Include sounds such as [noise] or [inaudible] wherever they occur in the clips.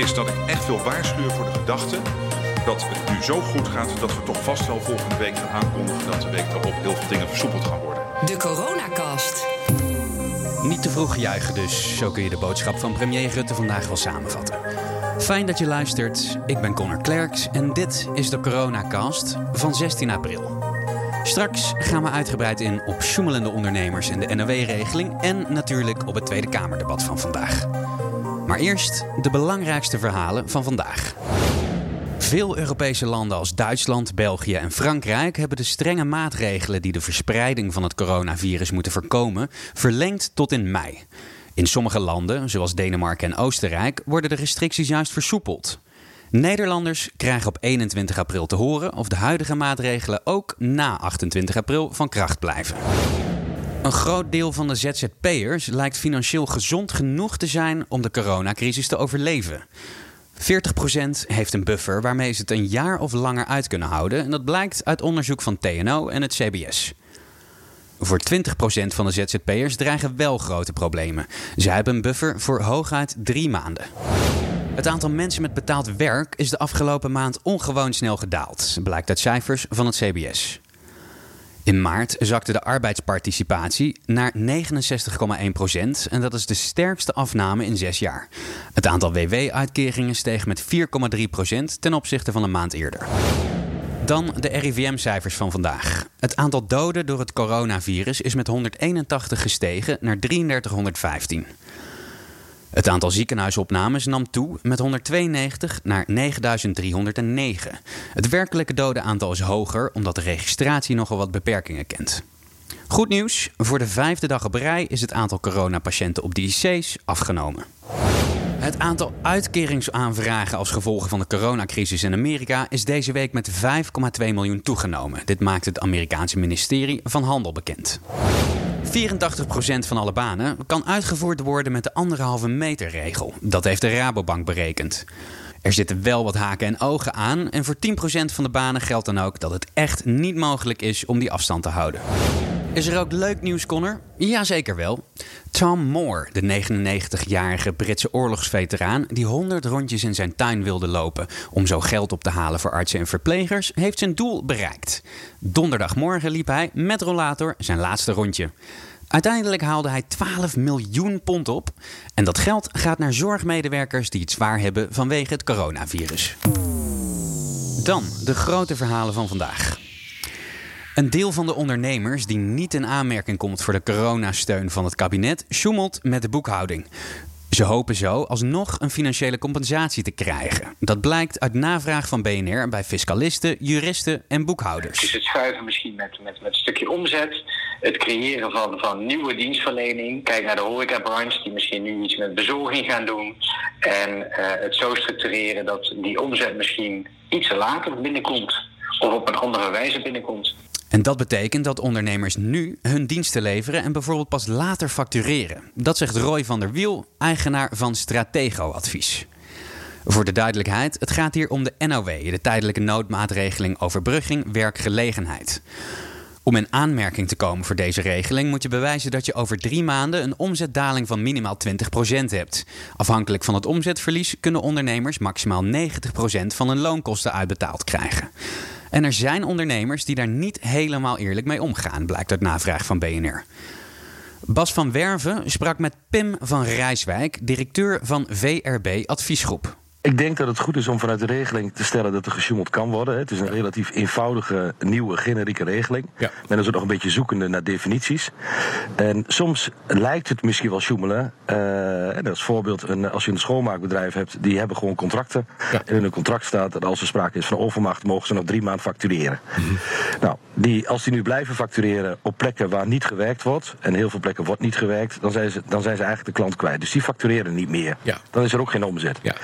is dat ik echt wil waarschuwen voor de gedachte dat het nu zo goed gaat dat we toch vast wel volgende week gaan aankondigen dat de week daarop heel veel dingen versoepeld gaan worden. De Coronacast. Niet te vroeg juichen dus. Zo kun je de boodschap van premier Rutte vandaag wel samenvatten. Fijn dat je luistert. Ik ben Connor Klerks en dit is de Coronacast van 16 april. Straks gaan we uitgebreid in op sjoemelende ondernemers en de NOW-regeling en natuurlijk op het Tweede Kamerdebat van vandaag. Maar eerst de belangrijkste verhalen van vandaag. Veel Europese landen als Duitsland, België en Frankrijk hebben de strenge maatregelen die de verspreiding van het coronavirus moeten voorkomen verlengd tot in mei. In sommige landen, zoals Denemarken en Oostenrijk, worden de restricties juist versoepeld. Nederlanders krijgen op 21 april te horen of de huidige maatregelen ook na 28 april van kracht blijven. Een groot deel van de ZZP'ers lijkt financieel gezond genoeg te zijn om de coronacrisis te overleven. 40% heeft een buffer waarmee ze het een jaar of langer uit kunnen houden. En dat blijkt uit onderzoek van TNO en het CBS. Voor 20% van de ZZP'ers dreigen wel grote problemen. Zij hebben een buffer voor hooguit drie maanden. Het aantal mensen met betaald werk is de afgelopen maand ongewoon snel gedaald, blijkt uit cijfers van het CBS. In maart zakte de arbeidsparticipatie naar 69,1% en dat is de sterkste afname in zes jaar. Het aantal WW-uitkeringen steeg met 4,3% ten opzichte van een maand eerder. Dan de RIVM-cijfers van vandaag. Het aantal doden door het coronavirus is met 181 gestegen naar 3315. Het aantal ziekenhuisopnames nam toe met 192 naar 9309. Het werkelijke dodenaantal is hoger omdat de registratie nogal wat beperkingen kent. Goed nieuws, voor de vijfde dag op rij is het aantal coronapatiënten op de IC's afgenomen. Het aantal uitkeringsaanvragen als gevolg van de coronacrisis in Amerika is deze week met 5,2 miljoen toegenomen. Dit maakt het Amerikaanse ministerie van Handel bekend. 84% van alle banen kan uitgevoerd worden met de anderhalve meter regel. Dat heeft de Rabobank berekend. Er zitten wel wat haken en ogen aan en voor 10% van de banen geldt dan ook dat het echt niet mogelijk is om die afstand te houden. Is er ook leuk nieuws, Connor? Jazeker wel. Tom Moore, de 99-jarige Britse oorlogsveteraan die 100 rondjes in zijn tuin wilde lopen om zo geld op te halen voor artsen en verplegers, heeft zijn doel bereikt. Donderdagmorgen liep hij met rollator zijn laatste rondje. Uiteindelijk haalde hij 12 miljoen pond op. En dat geld gaat naar zorgmedewerkers die het zwaar hebben vanwege het coronavirus. Dan de grote verhalen van vandaag. Een deel van de ondernemers die niet in aanmerking komt voor de coronasteun van het kabinet, sjoemelt met de boekhouding. Ze hopen zo alsnog een financiële compensatie te krijgen. Dat blijkt uit navraag van BNR bij fiscalisten, juristen en boekhouders. Dus het schuiven misschien met, met, met een stukje omzet. Het creëren van, van nieuwe dienstverlening. Kijk naar de horecabranche die misschien nu iets met bezorging gaan doen. En eh, het zo structureren dat die omzet misschien iets later binnenkomt. Of op een andere wijze binnenkomt. En dat betekent dat ondernemers nu hun diensten leveren en bijvoorbeeld pas later factureren. Dat zegt Roy van der Wiel, eigenaar van Stratego Advies. Voor de duidelijkheid, het gaat hier om de NOW, de tijdelijke noodmaatregeling overbrugging werkgelegenheid. Om in aanmerking te komen voor deze regeling moet je bewijzen dat je over drie maanden een omzetdaling van minimaal 20% hebt. Afhankelijk van het omzetverlies kunnen ondernemers maximaal 90% van hun loonkosten uitbetaald krijgen. En er zijn ondernemers die daar niet helemaal eerlijk mee omgaan, blijkt uit navraag van BNR. Bas van Werven sprak met Pim van Rijswijk, directeur van VRB Adviesgroep. Ik denk dat het goed is om vanuit de regeling te stellen dat er gesjoemeld kan worden. Het is een relatief eenvoudige, nieuwe, generieke regeling. Ja. Men is ook nog een beetje zoekende naar definities. En soms lijkt het misschien wel sjoemelen. Uh, en als voorbeeld, een, als je een schoonmaakbedrijf hebt, die hebben gewoon contracten. Ja. En in hun contract staat dat als er sprake is van overmacht, mogen ze nog drie maanden factureren. Nou, die, als die nu blijven factureren op plekken waar niet gewerkt wordt, en heel veel plekken wordt niet gewerkt, dan zijn ze, dan zijn ze eigenlijk de klant kwijt. Dus die factureren niet meer. Ja. Dan is er ook geen omzet. Ja.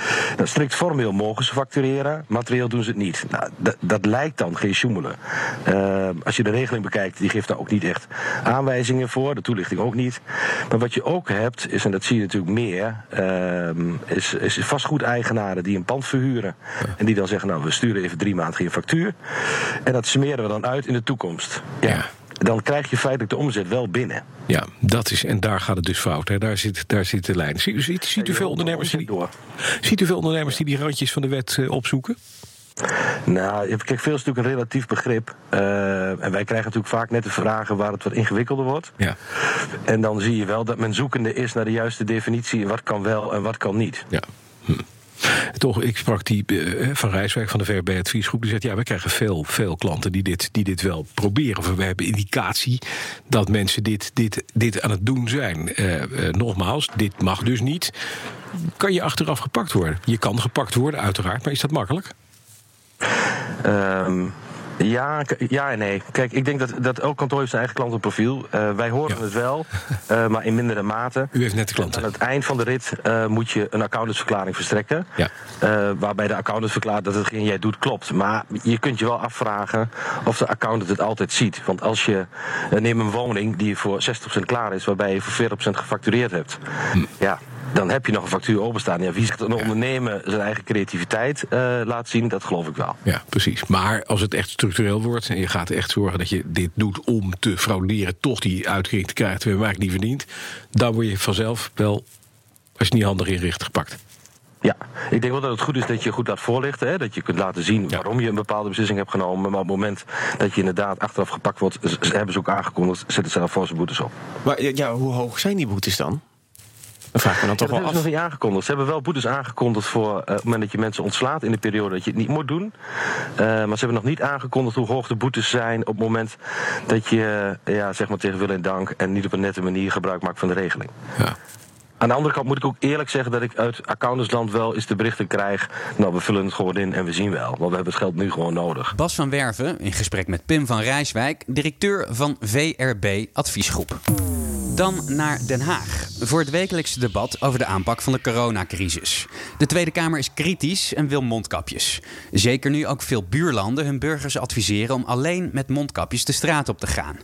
Strikt formeel mogen ze factureren, materieel doen ze het niet. Nou, dat- lijkt dan geen sjoemelen. Eh, als je de regeling bekijkt, die geeft daar ook niet echt aanwijzingen voor, de toelichting ook niet. Maar wat je ook hebt, is, en dat zie je natuurlijk meer, ehm, is, is vastgoedeigenaren die een pand verhuren. En die dan zeggen, nou, we sturen even drie maanden geen factuur. En dat smeren we dan uit in de toekomst. Ja. Dan krijg je feitelijk de omzet wel binnen. Ja, dat is, en daar gaat het dus fout. Hè. Daar, zit, daar zit de lijn. Ziet, ziet, ziet u veel ondernemers die, ziet u veel ondernemers die die randjes van de wet uh, opzoeken? Nou, kijk, veel is natuurlijk een relatief begrip. Uh, en wij krijgen natuurlijk vaak net de vragen waar het wat ingewikkelder wordt. Ja. En dan zie je wel dat men zoekende is naar de juiste definitie. Wat kan wel en wat kan niet. Ja. Hm. Toch, ik sprak die uh, van Rijswijk van de VRB Adviesgroep. Die zegt, ja, we krijgen veel, veel klanten die dit, die dit wel proberen. Of we hebben indicatie dat mensen dit, dit, dit aan het doen zijn. Uh, uh, nogmaals, dit mag dus niet. Kan je achteraf gepakt worden? Je kan gepakt worden, uiteraard. Maar is dat makkelijk? Um, ja, ja en nee. Kijk, ik denk dat, dat elk kantoor heeft zijn eigen klantenprofiel. Uh, wij horen ja. het wel, uh, [laughs] maar in mindere mate. U heeft net de klanten. Aan het eind van de rit uh, moet je een accountantsverklaring verstrekken. Ja. waarbij de accountant verklaart dat hetgeen jij doet klopt. Maar je kunt je wel afvragen of de accountant het altijd ziet. Want als je neem een woning die voor 60% klaar is, waarbij je voor 40% gefactureerd hebt. Hm. Ja, dan heb je nog een factuur openstaan. Ja, wie zegt een ondernemer zijn eigen creativiteit uh, laat zien, dat geloof ik wel. Ja, precies. Maar als het echt structureel wordt en je gaat echt zorgen dat je dit doet om te frauderen, toch die uitkering te krijgen terwijl je eigenlijk niet verdient, dan word je vanzelf wel, als je niet handig inricht, gepakt. Ja, ik denk wel dat het goed is dat je goed laat voorlichten. Hè? Dat je kunt laten zien waarom je een bepaalde beslissing hebt genomen. Maar op het moment dat je inderdaad achteraf gepakt wordt, hebben ze ook aangekondigd, zetten ze daar forse boetes op. Maar ja, hoe hoog zijn die boetes dan? Dan vraag ik me dan toch ja, wel af. nog niet aangekondigd. Ze hebben wel boetes aangekondigd voor uh, het moment dat je mensen ontslaat in de periode dat je het niet moet doen. Uh, maar ze hebben nog niet aangekondigd hoe hoog de boetes zijn op het moment dat je uh, ja, zeg maar tegen wil en dank en niet op een nette manier gebruik maakt van de regeling. Ja. Aan de andere kant moet ik ook eerlijk zeggen dat ik uit accountantsland wel eens de berichten krijg. Nou, we vullen het gewoon in en we zien wel. Want we hebben het geld nu gewoon nodig. Bas van Werven in gesprek met Pim van Rijswijk, directeur van VRB Adviesgroep. Dan naar Den Haag voor het wekelijkse debat over de aanpak van de coronacrisis. De Tweede Kamer is kritisch en wil mondkapjes. Zeker nu ook veel buurlanden hun burgers adviseren om alleen met mondkapjes de straat op te gaan.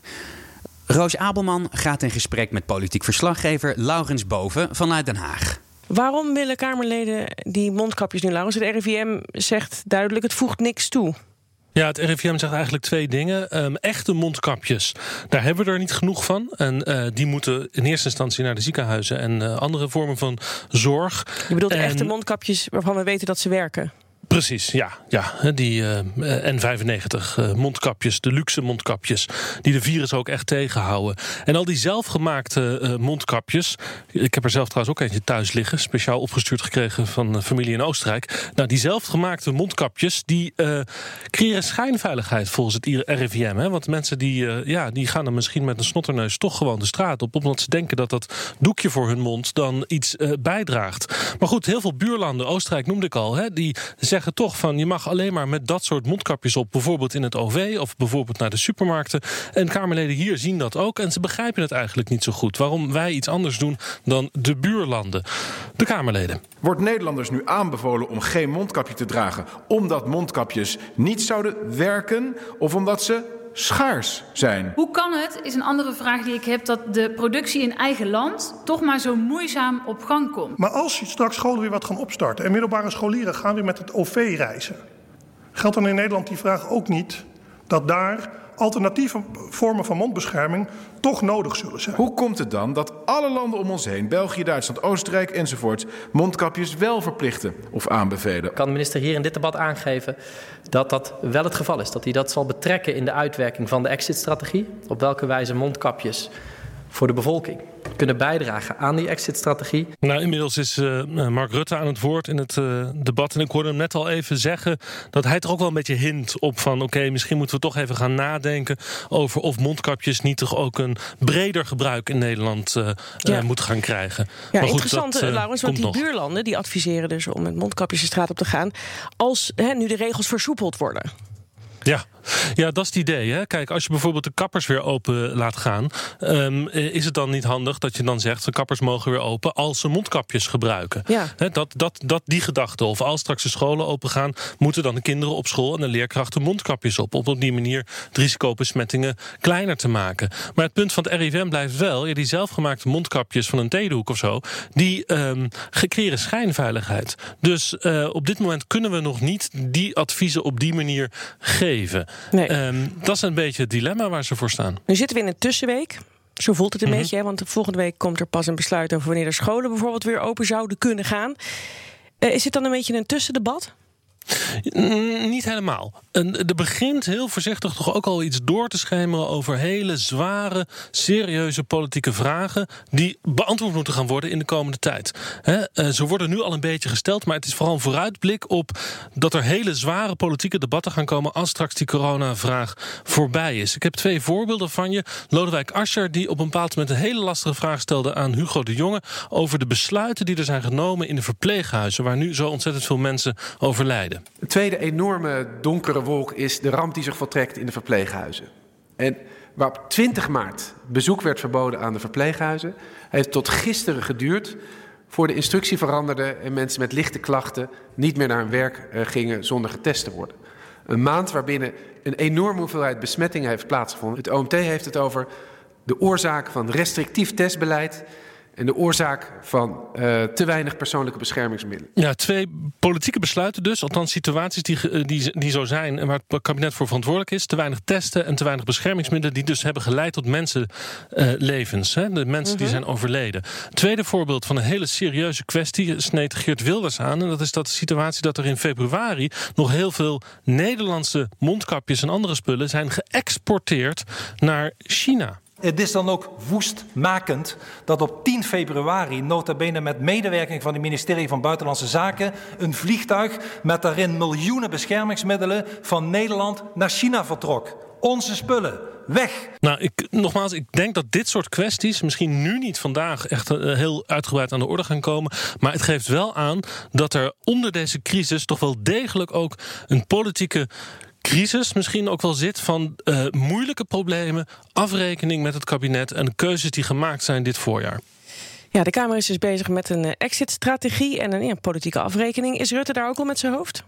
Roos Abelman gaat in gesprek met politiek verslaggever Laurens Boven vanuit Den Haag. Waarom willen Kamerleden die mondkapjes nu, Laurens? Het RIVM zegt duidelijk, het voegt niks toe. Ja, het RIVM zegt eigenlijk twee dingen. Um, echte mondkapjes, daar hebben we er niet genoeg van. En uh, die moeten in eerste instantie naar de ziekenhuizen en uh, andere vormen van zorg. Je bedoelt en... echte mondkapjes waarvan we weten dat ze werken? Precies, ja. ja die uh, N95 uh, mondkapjes, de luxe mondkapjes, die de virus ook echt tegenhouden. En al die zelfgemaakte mondkapjes, ik heb er zelf trouwens ook eentje thuis liggen, speciaal opgestuurd gekregen van familie in Oostenrijk. Nou, die zelfgemaakte mondkapjes, die creëren schijnveiligheid volgens het RIVM. Hè? Want mensen die, ja, die gaan dan misschien met een snotterneus toch gewoon de straat op, omdat ze denken dat dat doekje voor hun mond dan iets bijdraagt. Maar goed, heel veel buurlanden, Oostenrijk noemde ik al, hè, die zeggen toch van je mag alleen maar met dat soort mondkapjes op, bijvoorbeeld in het OV of bijvoorbeeld naar de supermarkten. En Kamerleden hier zien dat ook en ze begrijpen het eigenlijk niet zo goed. Waarom wij iets anders doen dan de buurlanden. De Kamerleden. Wordt Nederlanders nu aanbevolen om geen mondkapje te dragen omdat mondkapjes niet zouden werken of omdat ze schaars zijn. Hoe kan het, is een andere vraag die ik heb, dat de productie in eigen land toch maar zo moeizaam op gang komt. Maar als je straks scholen weer wat gaan opstarten en middelbare scholieren gaan weer met het OV reizen, geldt dan in Nederland die vraag ook niet dat daar alternatieve vormen van mondbescherming toch nodig zullen zijn. Hoe komt het dan dat alle landen om ons heen, België, Duitsland, Oostenrijk enzovoort, mondkapjes wel verplichten of aanbevelen? Kan de minister hier in dit debat aangeven dat dat wel het geval is? Dat hij dat zal betrekken in de uitwerking van de exit-strategie? Op welke wijze mondkapjes voor de bevolking kunnen bijdragen aan die exit-strategie. Nou, inmiddels is uh, Mark Rutte aan het woord in het uh, debat. En ik hoorde hem net al even zeggen dat hij er ook wel een beetje hint op van... oké, okay, misschien moeten we toch even gaan nadenken over of mondkapjes niet toch ook een breder gebruik in Nederland uh, ja. moeten gaan krijgen. Ja, maar goed, interessant, dat, Laurens, want die nog. buurlanden die adviseren dus om met mondkapjes de straat op te gaan... als hè, nu de regels versoepeld worden. Ja. Ja, dat is het idee. Hè? Kijk, als je bijvoorbeeld de kappers weer open laat gaan, um, is het dan niet handig dat je dan zegt: de kappers mogen weer open als ze mondkapjes gebruiken? Ja. Dat, dat, dat, die gedachte. Of als straks de scholen open gaan, moeten dan de kinderen op school en de leerkrachten mondkapjes op. Om op die manier het risico op besmettingen kleiner te maken. Maar het punt van het RIVM blijft wel: ja, die zelfgemaakte mondkapjes van een theedoek of zo, die um, creëren schijnveiligheid. Dus uh, op dit moment kunnen we nog niet die adviezen op die manier geven. Nee. Ehm, dat is een beetje het dilemma waar ze voor staan. Nu zitten we in een tussenweek. Zo voelt het een mhm. beetje, hè? want volgende week komt er pas een besluit over wanneer de scholen bijvoorbeeld weer open zouden kunnen gaan. Uh, is het dan een beetje een tussendebat? Niet helemaal. er begint heel voorzichtig toch ook al iets door te schemeren over hele zware, serieuze politieke vragen die beantwoord moeten gaan worden in de komende tijd. Eh, ze worden nu al een beetje gesteld, maar het is vooral een vooruitblik op dat er hele zware politieke debatten gaan komen als straks die coronavraag voorbij is. Ik heb twee voorbeelden van je. Lodewijk Asscher, die op een bepaald moment een hele lastige vraag stelde aan Hugo de Jonge over de besluiten die er zijn genomen in de verpleeghuizen, waar nu zo ontzettend veel mensen overlijden. De tweede enorme donkere wolk is de ramp die zich voltrekt in de verpleeghuizen. En waar op 20 maart bezoek werd verboden aan de verpleeghuizen, heeft tot gisteren geduurd voor de instructie veranderde en mensen met lichte klachten niet meer naar hun werk eh, gingen zonder getest te worden. Een maand waarbinnen een enorme hoeveelheid besmettingen heeft plaatsgevonden. Het OMT heeft het over de oorzaak van restrictief testbeleid en de oorzaak van uh, te weinig persoonlijke beschermingsmiddelen. Ja, twee politieke besluiten dus, althans situaties die, eh, die, die zo zijn en waar het kabinet voor verantwoordelijk is. Te weinig testen en te weinig beschermingsmiddelen die dus hebben geleid tot mensenlevens. Uh, de mensen die mhm. zijn overleden. Tweede voorbeeld van een hele serieuze kwestie sneed Geert Wilders aan. En dat is dat de situatie dat er in februari nog heel veel Nederlandse mondkapjes en andere spullen zijn geëxporteerd naar China. Het is dan ook woestmakend dat op 10 februari, nota bene met medewerking van het ministerie van Buitenlandse Zaken, een vliegtuig met daarin miljoenen beschermingsmiddelen van Nederland naar China vertrok. Onze spullen, weg. Nou, ik, nogmaals, ik denk dat dit soort kwesties misschien nu niet vandaag echt eh, heel uitgebreid aan de orde gaan komen. Maar het geeft wel aan dat er onder deze crisis toch wel degelijk ook een politieke crisis misschien ook wel zit van uh, moeilijke problemen, afrekening met het kabinet en de keuzes die gemaakt zijn dit voorjaar. Ja, de Kamer is dus bezig met een eh, exit-strategie en een ja, politieke afrekening. Is Rutte daar ook al met zijn hoofd?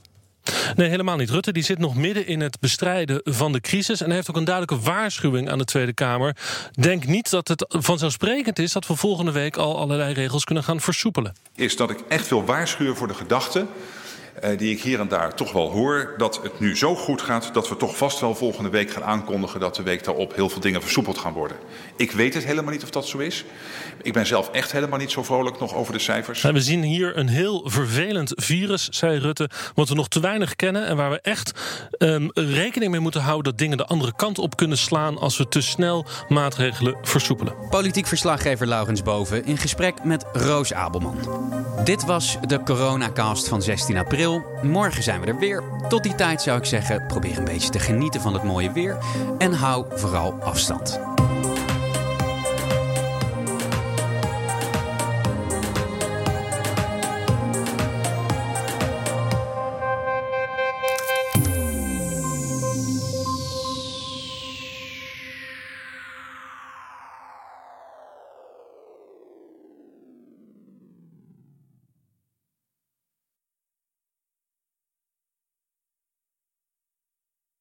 Nee, helemaal niet. Rutte die zit nog midden in het bestrijden van de crisis. En heeft ook een duidelijke waarschuwing aan de Tweede Kamer. Denk niet dat het vanzelfsprekend is dat we volgende week al allerlei regels kunnen gaan versoepelen. Is dat ik echt wil waarschuwen voor de gedachte die ik hier en daar toch wel hoor, dat het nu zo goed gaat dat we toch vast wel volgende week gaan aankondigen dat de week daarop heel veel dingen versoepeld gaan worden. Ik weet het helemaal niet of dat zo is. Ik ben zelf echt helemaal niet zo vrolijk nog over de cijfers. we zien hier een heel vervelend virus, zei Rutte, wat we nog te weinig kennen en waar we echt um, rekening mee moeten houden dat dingen de andere kant op kunnen slaan als we te snel maatregelen versoepelen. Politiek verslaggever Laurens Boven in gesprek met Roos Abelman. Dit was de coronacast van 16 Morgen zijn we er weer. Tot die tijd zou ik zeggen, probeer een beetje te genieten van het mooie weer en hou vooral afstand.